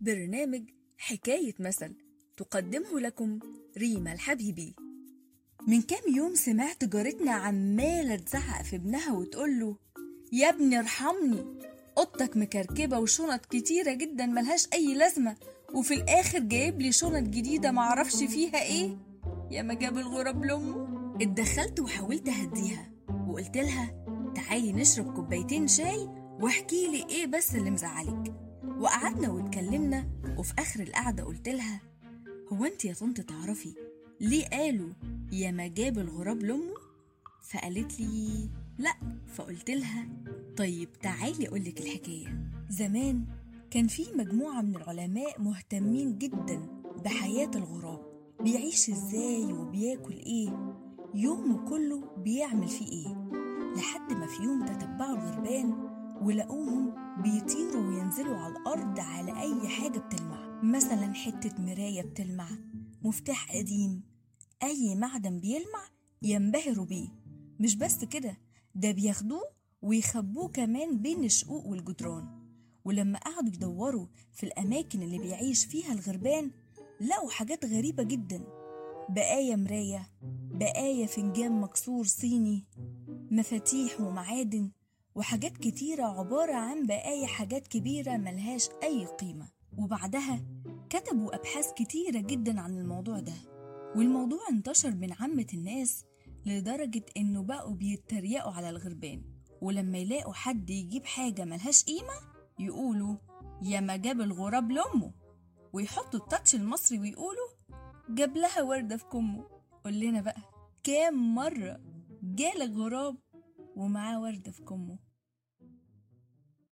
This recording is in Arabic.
برنامج حكاية مثل تقدمه لكم ريما الحبيبي. من كام يوم سمعت جارتنا عمالة تزعق في ابنها وتقوله يا ابني ارحمني اوضتك مكركبة وشنط كتيرة جدا ملهاش أي لازمة وفي الآخر جايب لي شنط جديدة معرفش فيها إيه. يا ما جاب الغراب لأمه؟ اتدخلت وحاولت أهديها وقلت لها تعالي نشرب كوبايتين شاي واحكي لي إيه بس اللي مزعلك. وقعدنا واتكلمنا وفي آخر القعدة قلت لها هو انت يا طنط تعرفي ليه قالوا يا ما جاب الغراب لأمه؟ فقالت لي لأ. فقلت لها طيب تعالي اقولك الحكاية. زمان كان في مجموعة من العلماء مهتمين جدا بحياة الغراب بيعيش إزاي وبياكل إيه يومه كله بيعمل فيه إيه لحد ما في يوم تتبعوا الغربان ولقوهم بيطيروا وينزلوا على الأرض على أي حاجة بتلمع. مثلا حتة مراية بتلمع مفتاح قديم أي معدن بيلمع ينبهروا بيه. مش بس كده ده بياخدوه ويخبوه كمان بين الشقوق والجدران. ولما قعدوا يدوروا في الأماكن اللي بيعيش فيها الغربان لقوا حاجات غريبة جدا. بقايا مراية بقايا فنجان مكسور صيني مفاتيح ومعادن وحاجات كتيرة عبارة عن بقايا حاجات كبيرة ملهاش أي قيمة. وبعدها كتبوا أبحاث كتيرة جدا عن الموضوع ده. والموضوع انتشر من عامة الناس لدرجة إنه بقوا بيتريقوا على الغربان. ولما يلاقوا حد يجيب حاجة ملهاش قيمة يقولوا يا ما جاب الغراب لأمه ويحطوا التاتش المصري ويقولوا جاب لها وردة في كمه قول لنا بقى كام مرة جالك غراب ومعاه وردة في كمه.